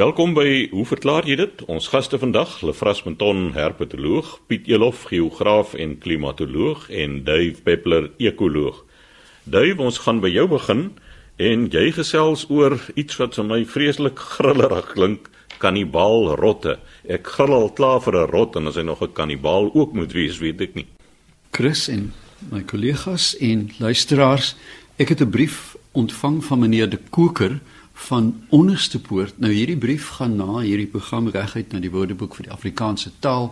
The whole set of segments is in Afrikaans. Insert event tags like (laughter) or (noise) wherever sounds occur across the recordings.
Welkom by Hoe verklaar jy dit? Ons gaste vandag, Lefras Menton, herpetoloog, Piet Elof, geograaf en klimatoloog en Dave Peppler, ekoloog. Dave, ons gaan by jou begin en jy gesels oor iets wat vir my vreeslik grillerig klink, kanibaal rotte. Ek grill al klaar vir 'n rot en as hy nog 'n kanibaal ook moet wees, weet ek nie. Chris en my kollegas en luisteraars, ek het 'n brief ontvang van meneer De Koker van onderste poort. Nou hierdie brief gaan na hierdie program reguit na die Woordeboek vir die Afrikaanse taal,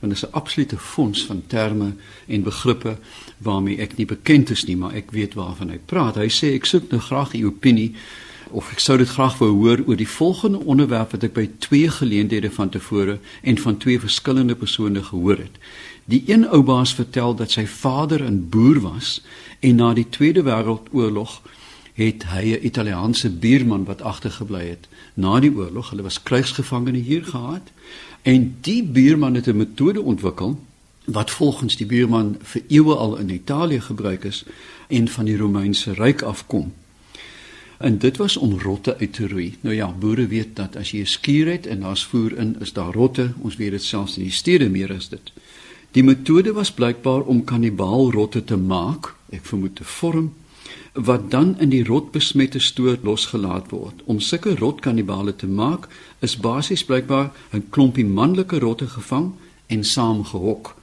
want dit is 'n absolute fonds van terme en begrippe waarmee ek nie bekend is nie, maar ek weet waarvan hy praat. Hy sê ek soek nou graag u opinie of ek sou dit graag wou hoor oor die volgende onderwerp wat ek by twee geleenthede van tevore en van twee verskillende persone gehoor het. Die een ou baas vertel dat sy vader 'n boer was en na die Tweede Wêreldoorlog het hy 'n Italiaanse buurman wat agtergebly het. Na die oorlog, hulle was krygsgevangene hier gehad en die buurman het 'n metode ontwikkel wat volgens die buurman vir eeue al in Italië gebruik is en van die Romeinse ryk afkom. En dit was om rotte uit te roei. Nou ja, boere weet dat as jy 'n skuur het en daar's voer in, is daar rotte. Ons weet dit selfs in die stede meer as dit. Die metode was blykbaar om kanibaal rotte te maak, ek vermoed te vorm wat dan in die rotbesmette stoor losgelaat word. Om sulke rotkannibale te maak, is basies blykbaar 'n klompie manlike rotte gevang en saamgehok.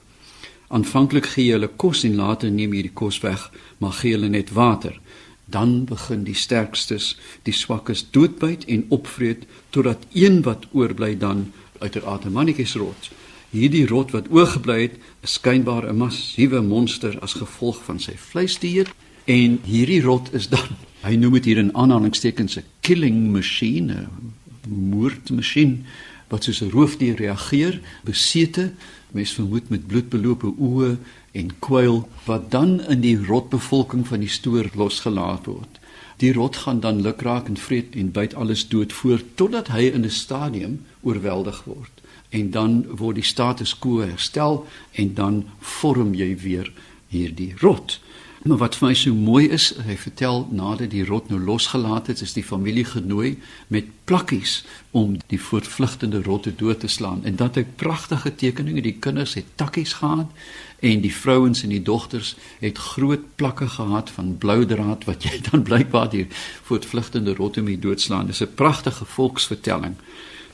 Aanvanklik gee hulle kos en later neem hierdie kos weg, maar gee hulle net water. Dan begin die sterkstes die swakkes doodbyt en opvreet totdat een wat oorbly dan uiteraard 'n mannetjies rot. Hierdie rot wat oorgebly het, is skynbaar 'n massiewe monster as gevolg van sy vleisdieet En hierdie rot is dan, hy noem dit hier in aanhalingstekens 'n killing machine, 'n moordmasjien wat soos 'n roofdier reageer, besete, mens vermoed met bloedbelope oë en kwyl wat dan in die rotbevolking van die stoor losgelaat word. Die rot gaan dan lukraak en vreet en byt alles dood voor totdat hy in 'n stadium oorweldig word. En dan word die status quo herstel en dan vorm jy weer hierdie rot. Maar wat vir my so mooi is, hy vertel nadat die rot nou losgelaat het, is die familie genooi met plakkies om die voortvlugtende rotte dood te slaan. En dat ek pragtige tekeninge, die kinders het takkies gehad en die vrouens en die dogters het groot plakke gehad van blou draad wat jy dan (laughs) blykbaar die voortvlugtende rotte mee doodslaan. Dis 'n pragtige volksvertelling.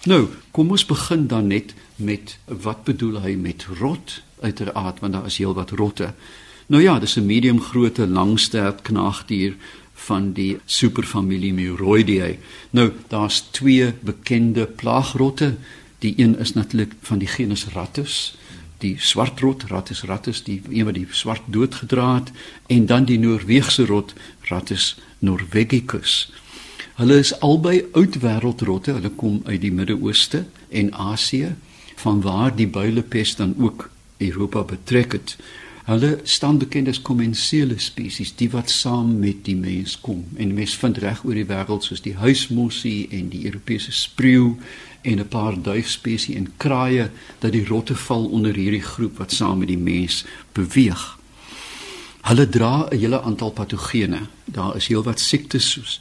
Nou, kom ons begin dan net met wat bedoel hy met rot uiteraard want daar is heelwat rotte. Nou ja, dis 'n medium grootte langstert knaagdier van die superfamilie Muroidae. Nou, daar's twee bekende plaagrotte. Die een is natuurlik van die genus Rattus, die swartrot, Rattus rattus, die een wat die swart doodgedra het, en dan die Noorweegse rot, Rattus norvegicus. Hulle is albei oudwêreldrotte. Hulle kom uit die Midde-Ooste en Asië, vanwaar die builepes dan ook Europa betrek het. Hulle staan bekend as kommensiele spesies, die wat saam met die mens kom. En mens vind reg oor die wêreld soos die huismossie en die Europese spreeu en 'n paar duifspesies en kraaie dat die rotte val onder hierdie groep wat saam met die mens beweeg. Hulle dra 'n hele aantal patogene. Daar is heelwat siektes soos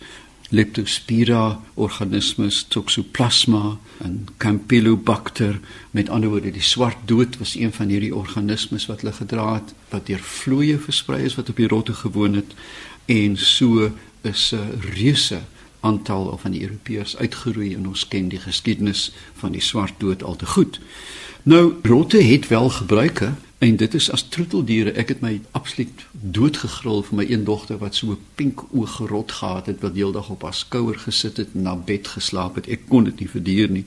Leptospira organismes, Toxoplasma en Campylobacter. Met ander woorde, die swart dood was een van hierdie organismes wat hulle gedra het wat deur vloeie versprei is wat op die rotte gewoon het en so is 'n reuse aantal van die Europeërs uitgeroei en ons ken die geskiedenis van die swart dood al te goed. Nou rotte het wel gebruike En dit is as troeteldiere, ek het my absoluut doodgegril vir my een dogter wat so 'n pink oog gerot gehad het wat deeldag op haar skouer gesit het en na bed geslaap het. Ek kon dit nie verduur nie.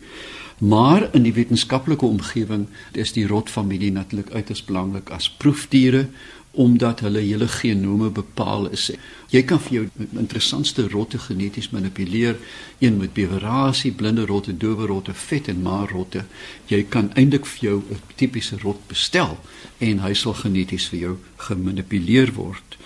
Maar in die wetenskaplike omgewing is die rotfamilie natuurlik uiters belangrik as proefdiere omdat hulle hele genome bepaal is. Jy kan vir jou interessantste rotte geneties manipuleer, een met bewerasie, blinde rotte, dowe rotte, vet en maar rotte. Jy kan eintlik vir jou 'n tipiese rot bestel en hy sal geneties vir jou gemanipuleer word.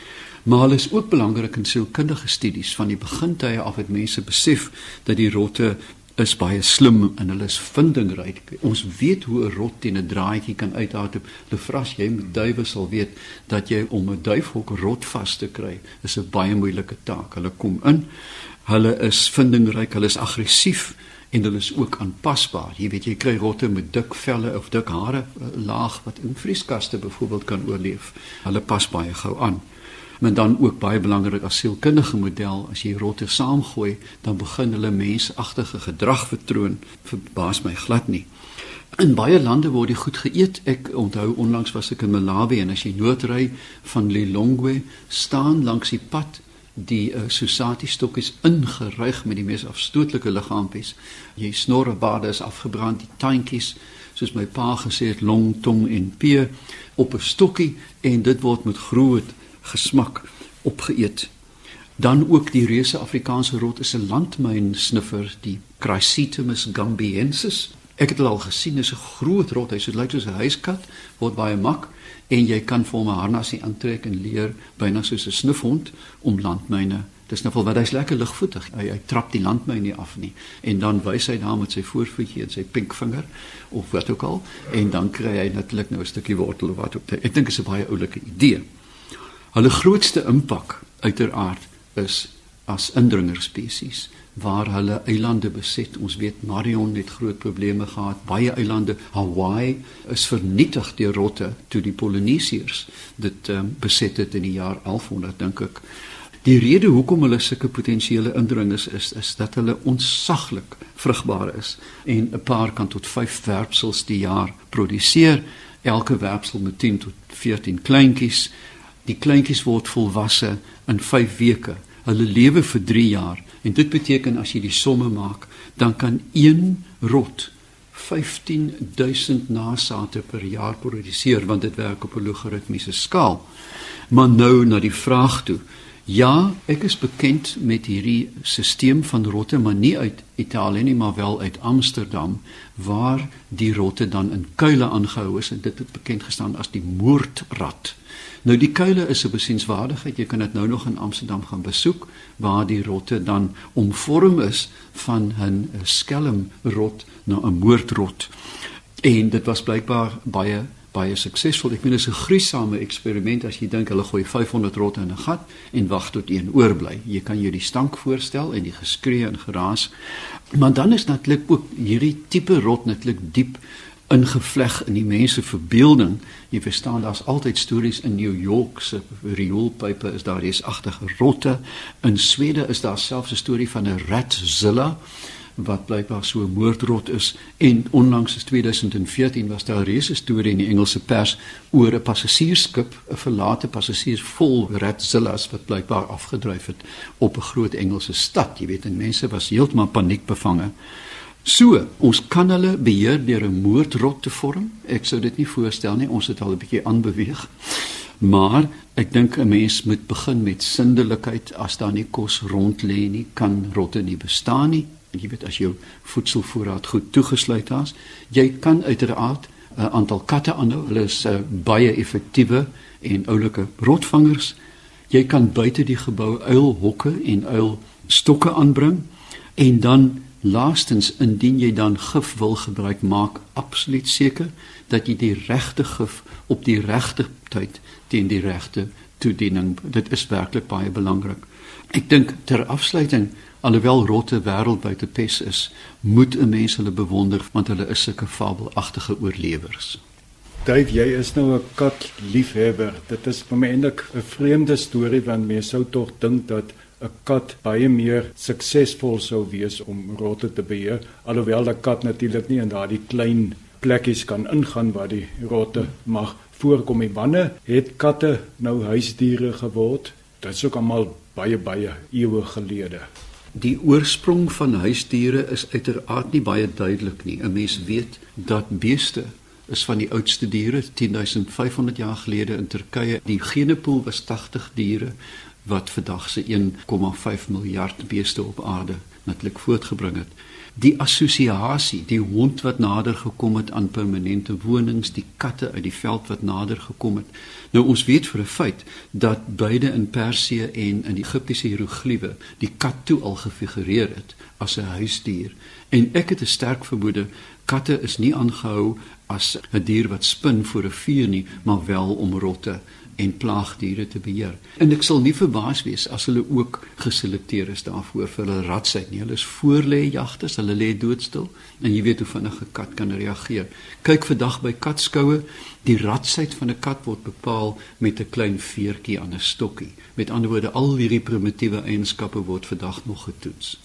Maar hulle is ook belangrik in sielkundige studies van die begintye af het mense besef dat die rotte is baie slim en hulle is vindingryk. Ons weet hoe 'n rot teen 'n draadjie kan uithardloop. Lefras, jy met duwe sal weet dat jy om 'n duifhok rot vas te kry, is 'n baie moeilike taak. Hulle kom in. Hulle is vindingryk, hulle is aggressief en hulle is ook aanpasbaar. Jy weet jy kry rotte met dik velle of dik hare eh, laag wat in vrieskaste byvoorbeeld kan oorleef. Hulle pas baie gou aan. Maar dan ook baie belangrik as sielkundige model as jy rotte saamgooi, dan begin hulle mensagtige gedrag vertoon. Verbaas my glad nie. In baie lande word dit goed geëet. Ek onthou onlangs was ek in Malawi en as jy noodry van Lilongwe staan langs die pad die uh, susati stokkies ingeruig met die mees afstootlike liggaampies. Jy snorrebade is afgebrand, die tandjies soos my pa gesê het long tong en pee op 'n stokkie en dit word met groot gesmak opgeëet. Dan ook die reuse Afrikaanse rot is 'n landmyn sniffer, die Chrysotemus gambiensis. Ek het dit al gesien, is 'n groot rot. Hy so lyk soos 'n huiskat, word baie mak en jy kan vir hom 'n harnasie aantrek en leer byna soos 'n snufhond om landmyne. Dis nou wel wat hy's lekker ligvoetig. Hy hy trap die landmyn nie af nie en dan wys hy daar met sy voorvoetjie en sy pinkvinger of wat ook al en dan kry hy natuurlik nou 'n stukkie wortel of wat ook. Ek dink dit is 'n baie oulike idee. Hulle grootste impak uiteraard is as indringer spesies waar hulle eilande beset. Ons weet Marion het groot probleme gehad. Baie eilande, Hawaii is vernietig deur rotte toe die Polinesiërs dit um, beset het in die jaar 1100 dink ek. Die rede hoekom hulle sulke potensiële indringers is is dat hulle ontsaglik vrugbaar is en 'n paar kan tot 5 werpsels die jaar produseer. Elke werpsel met 10 tot 14 kleintjies. Die kleintjies word volwasse in 5 weke. Hulle lewe vir 3 jaar En dit beteken as jy die somme maak, dan kan een rot 15000 nasate per jaar produseer want dit werk op 'n logaritmiese skaal. Maar nou na die vraag toe. Ja, ek is bekend met hierdie stelsel van rotte, maar nie uit Italië nie, maar wel uit Amsterdam waar die rotte dan in kuile aangehou is en dit het bekend gestaan as die moordrat. Nou die kuile is 'n besienswaardigheid. Jy kan dit nou nog in Amsterdam gaan besoek waar die rotte dan omvorm is van 'n skelmrot na 'n moordrot. En dit was blykbaar baie baie suksesvol. Ek meen dit is 'n gruisame eksperiment as jy dink hulle gooi 500 rotte in 'n gat en wag tot een oorbly. Jy kan jou die stank voorstel en die geskree en geraas. Maar dan is natuurlik ook hierdie tipe rot natuurlik diep ingevleg in die mense verbeelding. Jy verstaan daar's altyd stories in New York se rioolpype is daar is agtige rotte. In Swede is daar selfs 'n storie van 'n ratzilla wat blykbaar so 'n moordrot is en onlangs is 2014 was daar 'n reuse storie in die Engelse pers oor 'n passasiersskip, 'n verlate passasiers vol ratzillas wat blykbaar afgedryf het op 'n groot Engelse stad. Jy weet, en mense was heeltemal paniekbevange. So, ons kan hulle beheer deur 'n moordrot te vorm. Ek sou dit nie voorstel nie. Ons het al 'n bietjie aanbeweeg. Maar ek dink 'n mens moet begin met sindelikheid. As daar nie kos rond lê nie, kan rotte nie bestaan nie. En jy weet as jou voedselvoorraad goed toegesluit is, jy kan uiteraard 'n aantal katte aanhou. Hulle is uh, baie effektiewe en oulike rotvangers. Jy kan buite die gebou uilhokke en uilstokke aanbring en dan Laastens indien jy dan gif wil gebruik, maak absoluut seker dat jy die regte gif op die regte tyd teen die regte toediening. Dit is werklik baie belangrik. Ek dink ter afsluiting, alhoewel rotte wêreldwyd 'n pes is, moet 'n mens hulle bewonder want hulle is sulke fabelagtige oorlewers. Dave, jy is nou 'n kat liefhebber. Dit is vir my eintlik 'n vreemde storie want mense sou tog dink dat 'n kat baie meer suksesvol sou wees om rotte te beheer alhoewel 'n kat natuurlik nie in daardie klein plekkies kan ingaan waar die rotte mag voorkom nie wanneer het katte nou huisdiere geword dit is ook almal baie baie eeue gelede Die oorsprong van huisdiere is uiteraard nie baie duidelik nie. 'n Mens weet dat beeste is van die oudste diere 10500 jaar gelede in Turkye. Die genepool was 80 diere wat vandag se 1,5 miljard beeste op aarde natuurlik voortgebring het. Die assosiasie, die hond wat nader gekom het aan permanente wonings, die katte uit die veld wat nader gekom het. Nou ons weet vir 'n feit dat beide in Persië en in Egiptiese hieroglife die kat toe al gefigureer het as 'n huisdier. En ek het 'n sterk vermoede katte is nie aangehou as 'n dier wat spin voor 'n vuur nie, maar wel om rotte en plaagdiere te beheer. En ek sal nie verbaas wees as hulle ook geselekteer is daarvoor vir hulle ratsheid nie. Hulle is voorlê jagters, hulle lê doodstil en jy weet hoe vinnig 'n kat kan reageer. Kyk vandag by katskoue, die ratsheid van 'n kat word bepaal met 'n klein veertjie aan 'n stokkie. Met ander woorde, al hierdie primitiewe eienskappe word vandag nog getoets.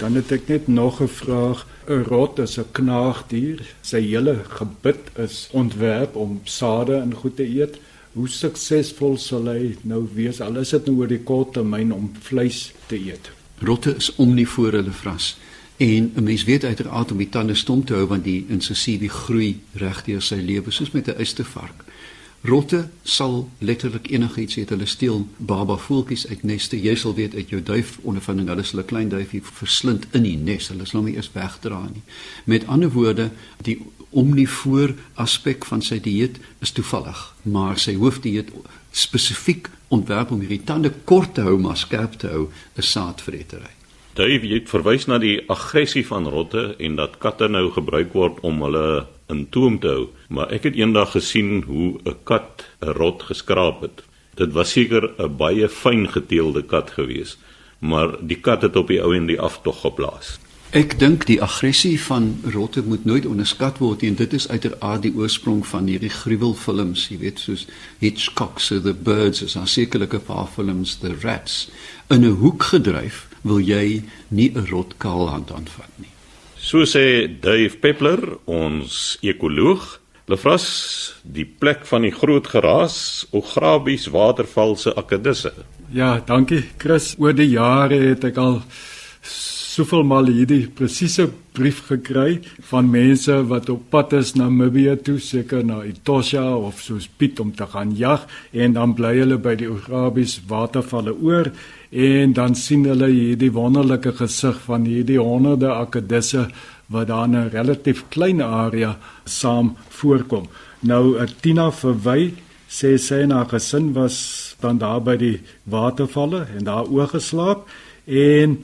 Dan het ek net nog 'n vraag. 'n Rot is 'n knaagdier. Sy hele gebit is ontwerp om sade en goed te eet. Hoe suksesvol sal hy nou wees al is dit nou oor die kort termyn om vleis te eet? Rotte is omnivore hulle vras. En 'n mens weet uiteraard om die tande stom te hou want die insisiewe groei regdeur sy lewe soos met 'n uistervark. Rotte sal letterlik enigiets eet. Hulle steel baba voeltjies uit neste. Jy sal weet uit jou duif ondervinding, hulle sal 'n klein duifie verslind in die nes. Hulle sal hom nie eers wegdra nie. Met ander woorde, die omnivoor aspek van sy dieet is toevallig, maar sy hoofdieet spesifiek ontwerp om hierdie tande kort te hou maar skerp te hou, is saadvretery. Dave, jy verwys na die aggressie van rotte en dat katte nou gebruik word om hulle in toom te hou, maar ek het eendag gesien hoe 'n kat 'n rot geskraap het. Dit was seker 'n baie fyn geteelde kat gewees, maar die kat het op die ou en die aftog geplaas. Ek dink die aggressie van rotte moet nooit onderskat word en dit is uiteraard die oorsprong van hierdie gruwelfilms, jy weet soos Hitchcock se The Birds, is 'n sekerlike paar films The Rats in 'n hoek gedryf wil jy nie 'n rot kaal hand aanvat nie. So sê Dave Peppler, ons ekoloog, Lefras, die plek van die groot geraas, Ograbies waterval se akkedisse. Ja, dankie Chris. Oor die jare het ek al soveel mal hierdie presiese brief gekry van mense wat op pad is na Namibië toe, seker na Etosha of soos Piet om te gaan jag en dan bly hulle by die Ograbies watervalle oor en dan sien hulle hierdie wonderlike gesig van hierdie honderde akkedisse wat daar in 'n relatief klein area saam voorkom. Nou eh, Tina verwy sê sy en haar gesin was dan daar by die watervalle en daar oorgeslaap en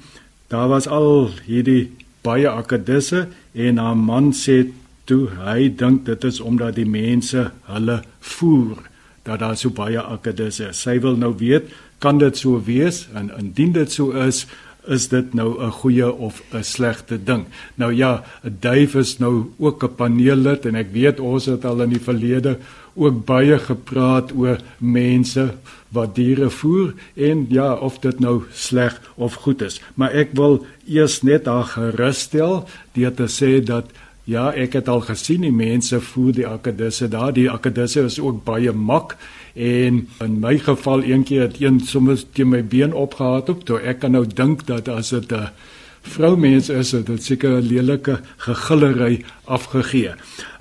Daar was al hierdie baie akkedisse en haar man sê toe hy dink dit is omdat die mense hulle voer dat daar so baie akkedisse is. Sy wil nou weet, kan dit so wees en indien dit so is, is dit nou 'n goeie of 'n slegte ding. Nou ja, 'n duif is nou ook 'n paneellid en ek weet ons het al in die verlede ook baie gepraat oor mense wat diere voer en ja, of dit nou sleg of goed is. Maar ek wil eers net daar gerusstel deur te sê dat ja, ek het al gesien die mense voer die akkedisse daar. Die akkedisse is ook baie mak en in my geval eendag het een sommer teen my been opgehaat op toe. Ek kan nou dink dat as dit 'n vroumens is het dit seker 'n lelike gegillery afgegee.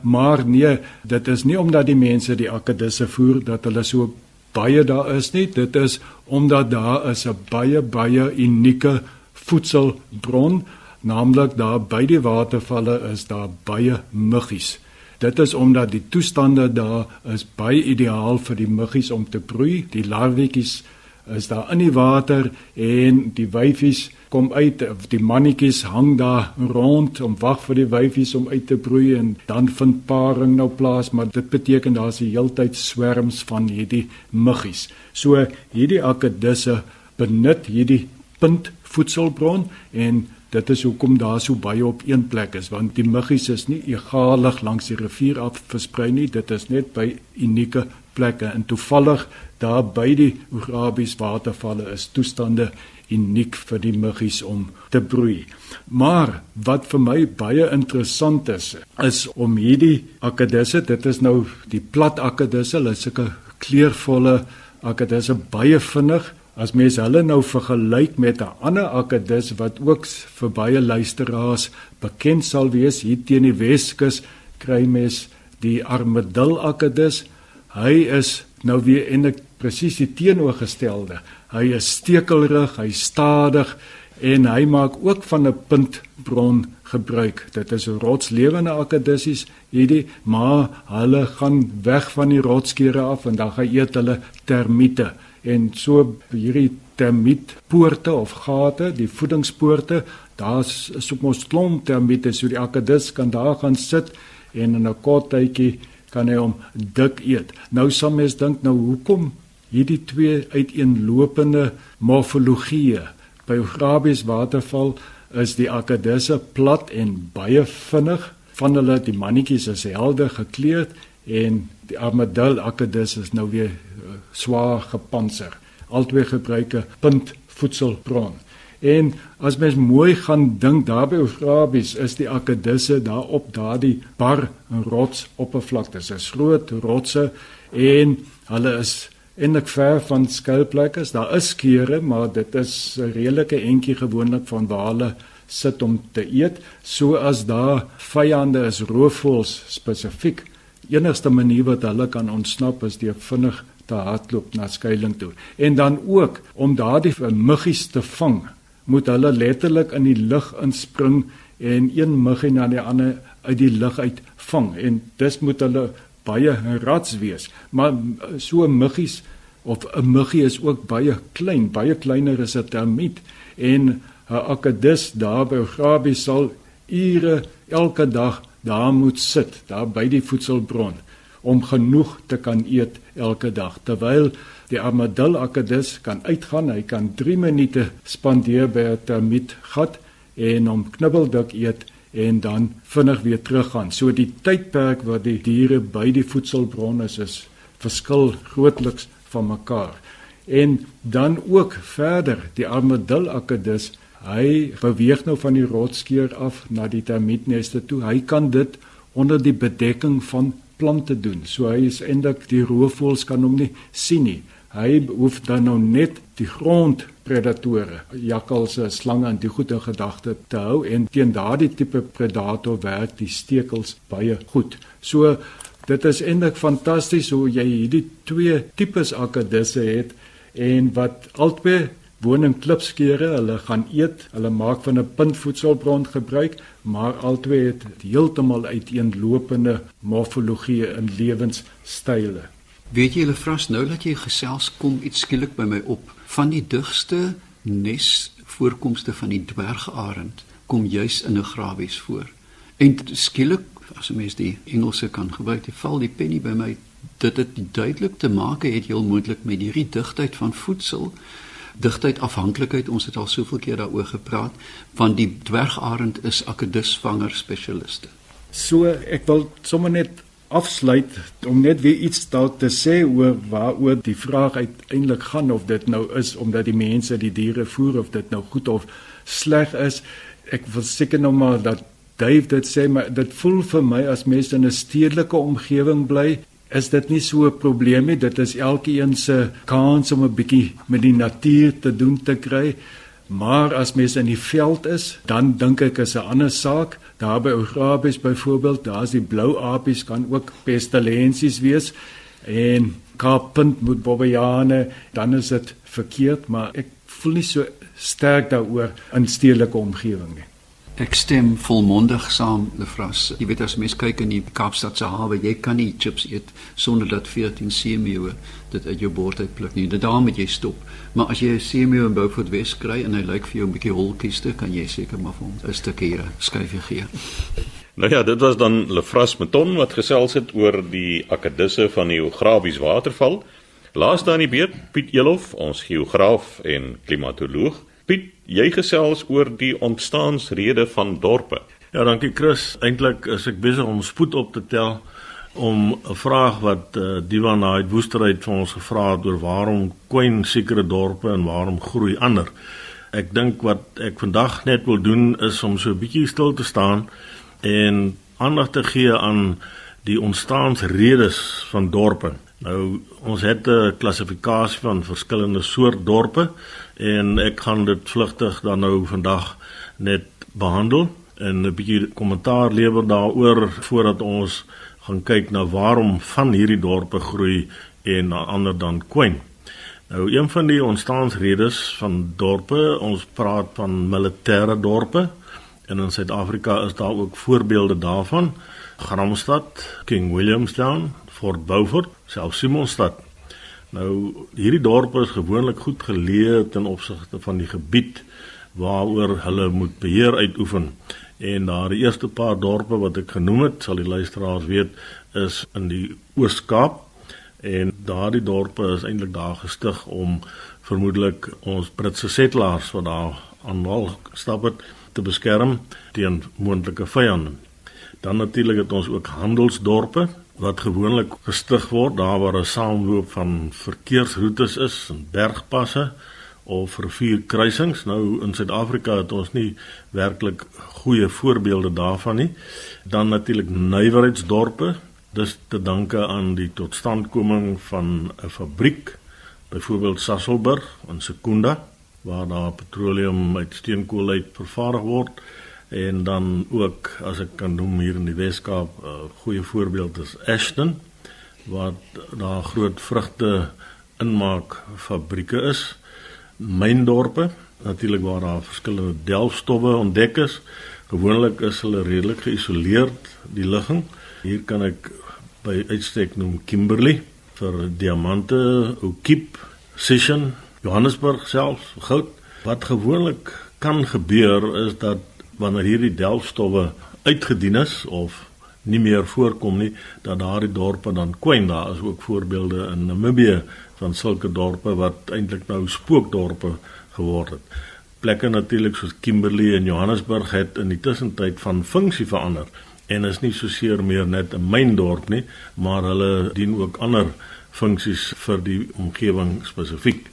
Maar nee dit is nie omdat die mense die akkedisse voer dat hulle so baie daar is nie. Dit is omdat daar is 'n baie baie unieke voedselbron naamlik daar by die watervalle is daar baie muggies Dit is omdat die toestande daar is baie ideaal vir die muggies om te broei. Die larwetjies is daar in die water en die wyfies kom uit of die mannetjies hang daar rond om wag vir die wyfies om uit te broei en dan vind paring nou plaas maar dit beteken daar's die heeltyd swerms van hierdie muggies. So hierdie akkedisse benut hierdie punt voedselbron en Dit is hoekom daar so baie op een plek is want die muggies is nie egalig langs die rivier af versprei nie dit is net by unieke plekke en toevallig daar by die Ograbies watervalle is toestande uniek vir die muggies om te broei. Maar wat vir my baie interessant is is om hierdie akkedisse dit is nou die plat akkedisse hulle is sulke kleurvolle akkedisse baie vinnig As mens hulle nou vergelyk met 'n ander akedus wat ook vir baie luisteraars bekend sal wees hier teen die Weskus, kry mens die armadil akedus. Hy is nou weer eintlik presies die teenoorgestelde. Hy is stekelrig, hy stadig en hy maak ook van 'n puntbron gebruik. Dit is rotslewende akedussies hierdie, maar hulle gaan weg van die rotskere af en dan gaan eet hulle termiete en so hierdie termietpoorte of gate, die voedingspoorte, daar's so mos klomp termiete so die akkedus kan daar gaan sit en in 'n kort tydjie kan hy hom dik eet. Nou sal mens dink nou hoekom hierdie twee uiteenlopende morfologieë. By Grabies waterval is die akkedisse plat en baie vinnig. Van hulle die mannetjies is helder gekleurd en die armadil akkedis is nou weer uh, swaar gepantser. Albei gebruik 'n puntvoedselbron. En as mens mooi gaan dink daarby oor Grabies is die akkedisse daar op daardie bar en rots oppervlaktes. Dit is groot rotse en hulle is eintlik ver van skuilplekke. Daar is skere, maar dit is 'n redelike entjie gewoonlik van waar hulle sit om te eet. So as daar vyande is, roofvoëls spesifiek, enigste manier wat hulle kan ontsnap is deur vinnig te hardloop na skuilings toe. En dan ook om daardie muggies te vang, moet hulle letterlik in die lug inspring en een muggie na die ander uit die lug uit vang. En dis moet hulle baie rats wees. Maar so muggies of 'n muggie is ook baie klein baie kleiner as 'n termiet. En 'n akedus daar by Grabie sal ure elke dag daar moet sit daar by die voedselbron om genoeg te kan eet elke dag terwyl die armadil akedus kan uitgaan hy kan 3 minute spandeer by 'n termiet gat en hom knibbeldik eet en dan vinnig weer teruggaan. So die tydperk wat die diere by die voedselbron is is verskil grootliks van mekaar. En dan ook verder, die armadil akedus, hy beweeg nou van die rotskeur af na die termietneste toe. Hy kan dit onder die bedekking van plante doen. So hy is eintlik die roofvoëls kan hom nie sien nie. Hy hoef dan nou net die grondpredatore, jakkalse, slange en die goeie gedagte te hou en teen daardie tipe predator werk die stekels baie goed. So dit is eintlik fantasties hoe jy hierdie twee tipes akkedisse het en wat albei woon in klipskeure, hulle gaan eet, hulle maak van 'n puntvoedselbron gebruik, maar albei het heeltemal uiteenlopende morfologie en lewenstyle. Weet jy, hulle vras nou dat jy gesels kom iets skielik by my op van die digste nes voorkomste van die dwergarend kom juis in 'n grawies voor. En skielik as 'n mens die Engelse kan gebruik, die val die penny by my dit dit duidelik te maak het heel moontlik met hierdie digtheid van voedsel digtheid afhanklikheid ons het al soveel keer daaroor gepraat van die dwergarend is akedusvanger spesialiste. So ek wil sommer net afsluit om net weer iets dalk te sê oor waaroor die vraag uiteindelik gaan of dit nou is omdat die mense die diere voer of dit nou goed of sleg is. Ek wil seker nog maar dat Dave dit sê maar dit voel vir my as mense in 'n stedelike omgewing bly is dit nie so 'n probleem nie. Dit is elkeen se kans om 'n bietjie met die natuur te doen te kry. Maar as mens in die veld is, dan dink ek is 'n ander saak. Daar by Ograbies byvoorbeeld, daar's die blou apies kan ook pestilensies wees en kapunt moet bobbejane, dan is dit verkeerd, maar ek voel nie so sterk daaroor in stedelike omgewing nie. Ek stem volmondig saam, Lefras. Jy weet as mens kyk in die Kaapstad se hawe, jy kan nie chips eet sonder dat 14 seemeeu dit uit jou bord uitpluk nie. Dit daar moet jy stop. Maar as jy 'n seemeeu in Beaufort Wes kry en hy lyk vir jou 'n bietjie holkies te, kan jy seker maar vir hom 'n stukkie skuifie gee. Nou ja, dit was dan Lefras Meton wat gesels het oor die akkedisse van die geografies waterval. Laaste aan die beurt Piet Elof, ons geograaf en klimatoloog. Jy gesels oor die ontstaansrede van dorpe. Ja, dankie Chris. Eintlik is ek besig om spoed op te tel om 'n vraag wat uh, Divan Naid Woesterheid van ons gevra het oor waarom kwyn sekere dorpe en waarom groei ander. Ek dink wat ek vandag net wil doen is om so 'n bietjie stil te staan en aandag te gee aan die ontstaansredes van dorpe. Nou ons het 'n klassifikasie van verskillende soort dorpe en ek gaan dit vlugtig dan nou vandag net behandel en 'n bietjie kommentaar lewer daaroor voordat ons gaan kyk na waarom van hierdie dorpe groei en na ander dan kwyn. Nou een van die ontstaansredes van dorpe, ons praat van militêre dorpe en in Suid-Afrika is daar ook voorbeelde daarvan. Gramstad, King Williamstown, Fort Beaufort, selfs Simonstad. Nou hierdie dorpe is gewoonlik goed geleë ten opsigte van die gebied waaroor hulle moet beheer uitoefen. En daar die eerste paar dorpe wat ek genoem het, sal die luisteraars weet, is in die Oos-Kaap en daardie dorpe is eintlik daar gestig om vermoedelik ons Britse settlers wat daar aan wal gestap het te beskerm teen moontlike vyande. Dan natuurlik het ons ook handelsdorpe wat gewoonlik gestig word daar waar 'n saamloop van verkeersroetes is en bergpasse of rivierkruisings. Nou in Suid-Afrika het ons nie werklik goeie voorbeelde daarvan nie. Dan natuurlik nywerheidsdorpe. Dis te danke aan die totstandkoming van 'n fabriek, byvoorbeeld Sasolburg in Sekunda waar daar petroleum uit steenkool uit vervaardig word en dan ook as ek kan noem hier in die Weskaap 'n uh, goeie voorbeeld is Ashton waar daar groot vrugte inmaak fabrieke is. Myndorpe natuurlik waar daar verskillende delfstowwe ontdek is. Gewoonlik is hulle redelik geïsoleerd die ligging. Hier kan ek by uitstek noem Kimberley vir diamante Okiep Sishen Johannesburg self goud. Wat gewoonlik kan gebeur is dat wanneer hierdie delfstowwe uitgedien is of nie meer voorkom nie dat daardie dorpe dan kwyn daar. Is ook voorbeelde in Namibië van sulke dorpe wat eintlik nou spookdorpe geword het. Plekke natuurlik soos Kimberley en Johannesburg het in die tussentyd van funksie verander en is nie so seer meer net 'n myndorp nie maar hulle dien ook ander funksies vir die omgewing spesifiek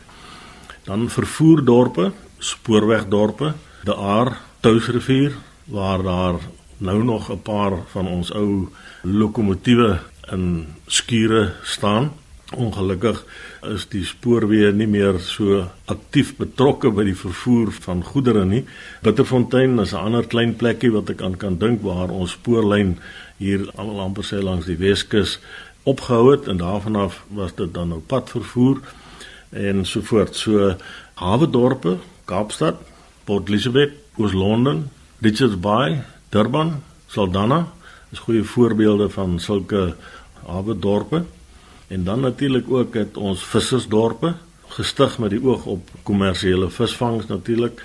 dan vervoerdorpe spoorwegdorpe die Aar Touwsrivier waar daar nou nog 'n paar van ons ou lokomotiewe in skure staan. Ongelukkig is die spoorweë nie meer so aktief betrokke by die vervoer van goedere nie. Bitterfontein is 'n ander klein plekkie wat ek aan kan dink waar ons spoorlyn hier al amper sê langs die Weskus opgehou het en daarvan af was dit dan nou padvervoer en so voort. So hawe dorpe, Kaapstad, Port Elizabeth, Oos-London, Richards Bay, Durban, Saldanha is goeie voorbeelde van sulke hawe dorpe. En dan natuurlik ook het ons vissersdorpe gestig met die oog op kommersiële visvangs natuurlik.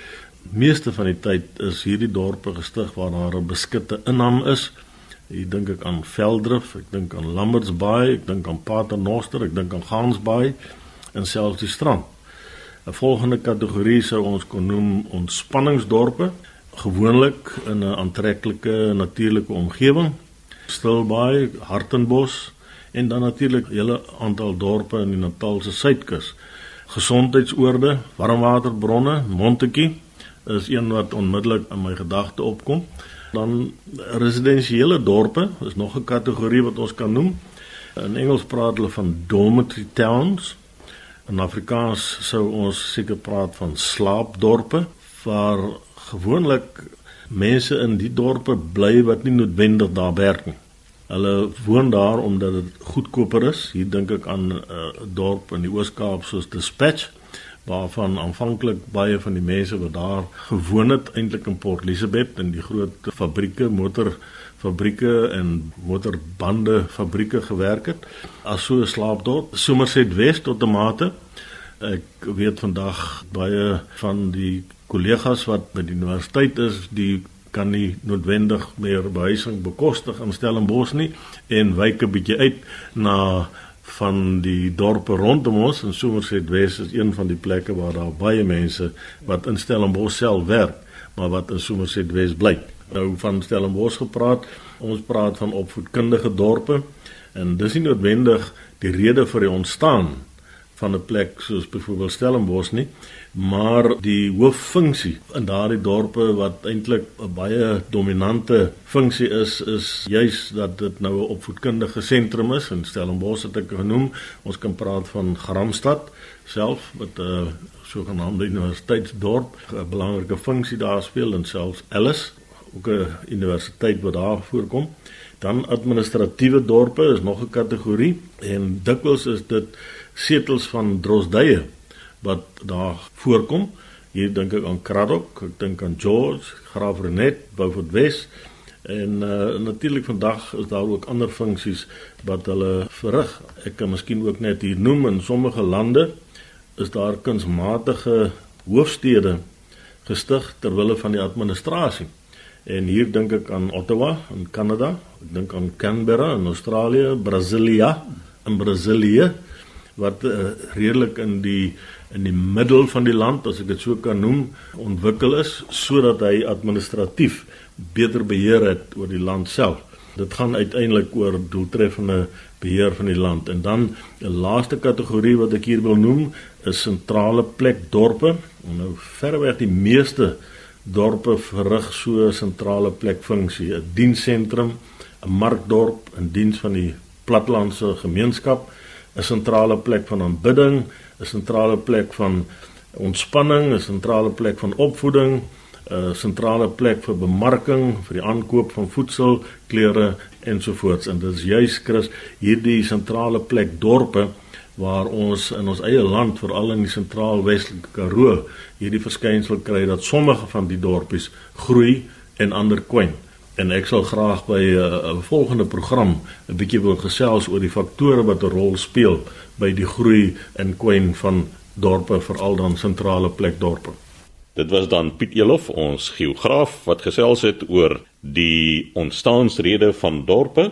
Meeste van die tyd is hierdie dorpe gestig waar daar 'n beskutte inham is. Hier dink ek aan Veldrif, ek dink aan Lamberts Bay, ek dink aan Paternoster, ek dink aan Gans Bay en selfs die strand. 'n Volgende kategorie sou ons kon noem ontspanningsdorpe, gewoonlik in 'n aantreklike natuurlike omgewing. Stilbaai, Hartenbos en dan natuurlik 'n hele aantal dorpe in die Natalse suidkus. Gesondheidsoorde, warmwaterbronne, Montetjie is een wat onmiddellik in my gedagte opkom. Dan residensiële dorpe is nog 'n kategorie wat ons kan noem. In Engels praat hulle van dormitory towns In Afrikaans sou ons seker praat van slaapdorpe waar gewoonlik mense in die dorpe bly wat nie noodwendig daar werk nie. Hulle woon daar omdat dit goedkoper is. Hier dink ek aan 'n uh, dorp in die Oos-Kaap soos Dispatch waarvan aanvanklik baie van die mense wat daar gewoon het eintlik in Port Elizabeth in die groot fabrieke motor fabrieke en motorbande fabrieke gewerk het as so 'n slaapdorp Somerset West tot 'n mate. Ek weet vandag baie van die kollegas wat by die universiteit is die kan nie noodwendig meer behuising bekostig in Stellenbosch nie en wyk 'n bietjie uit na van die dorpe rondom ons. En Somerset West is een van die plekke waar daar baie mense wat in Stellenbosch self werk maar wat in Somerset West bly nou van Stellenbosch gepraat. Ons praat van opvoedkundige dorpe en dis nie noodwendig die rede vir die ontstaan van 'n plek soos byvoorbeeld Stellenbosch nie, maar die hooffunksie in daardie dorpe wat eintlik 'n baie dominante funksie is, is juis dat dit nou 'n opvoedkundige sentrum is en Stellenbosch het ek genoem. Ons kan praat van Gramstad self wat 'n uh, sogenaamde universiteitsdorp 'n belangrike funksie daar speel en selfs Alice ook 'n universiteit wat daar voorkom. Dan administratiewe dorpe is nog 'n kategorie en dikwels is dit setels van drosdye wat daar voorkom. Hier dink ek aan Kraddock, ek dink aan George, Graaf Renet, Beaufort West en uh, natuurlik vandag is daar ook ander funksies wat hulle verrig. Ek kan miskien ook net hier noem in sommige lande is daar kunsmatige hoofstede gestig ter wille van die administrasie. En hier dink ek aan Ottawa in Kanada, ek dink aan Canberra in Australië, Brasilia in Brasilië wat uh, redelik in die in die middel van die land as ek dit so kan noem ontwikkel is sodat hy administratief beter beheer het oor die land self. Dit gaan uiteindelik oor doeltreffende beheer van die land en dan 'n laaste kategorie wat ek hier wil noem is sentrale plek dorpe. Nou verreweg die meeste dorpe verrig so 'n sentrale plek funksie, 'n dienssentrum, 'n markdorp in diens van die platlandse gemeenskap, 'n sentrale plek van aanbidding, 'n sentrale plek van ontspanning, 'n sentrale plek van opvoeding, 'n sentrale plek vir bemarking, vir die aankoop van voedsel, klere ensovoorts. En dit is juis Chris hierdie sentrale plek dorpe waar ons in ons eie land veral in die sentraal-westelike Karoo hierdie verskynsel kry dat sommige van die dorpies groei en ander kwyn. En ek sal graag by eh, 'n uh, volgende program 'n bietjie wil gesels oor die faktore wat 'n rol speel by die groei en kwyn van dorpe veral dan sentrale plek dorpe. Dit was dan Piet Elof, ons geograaf wat gesels het oor die ontstaansrede van dorpe.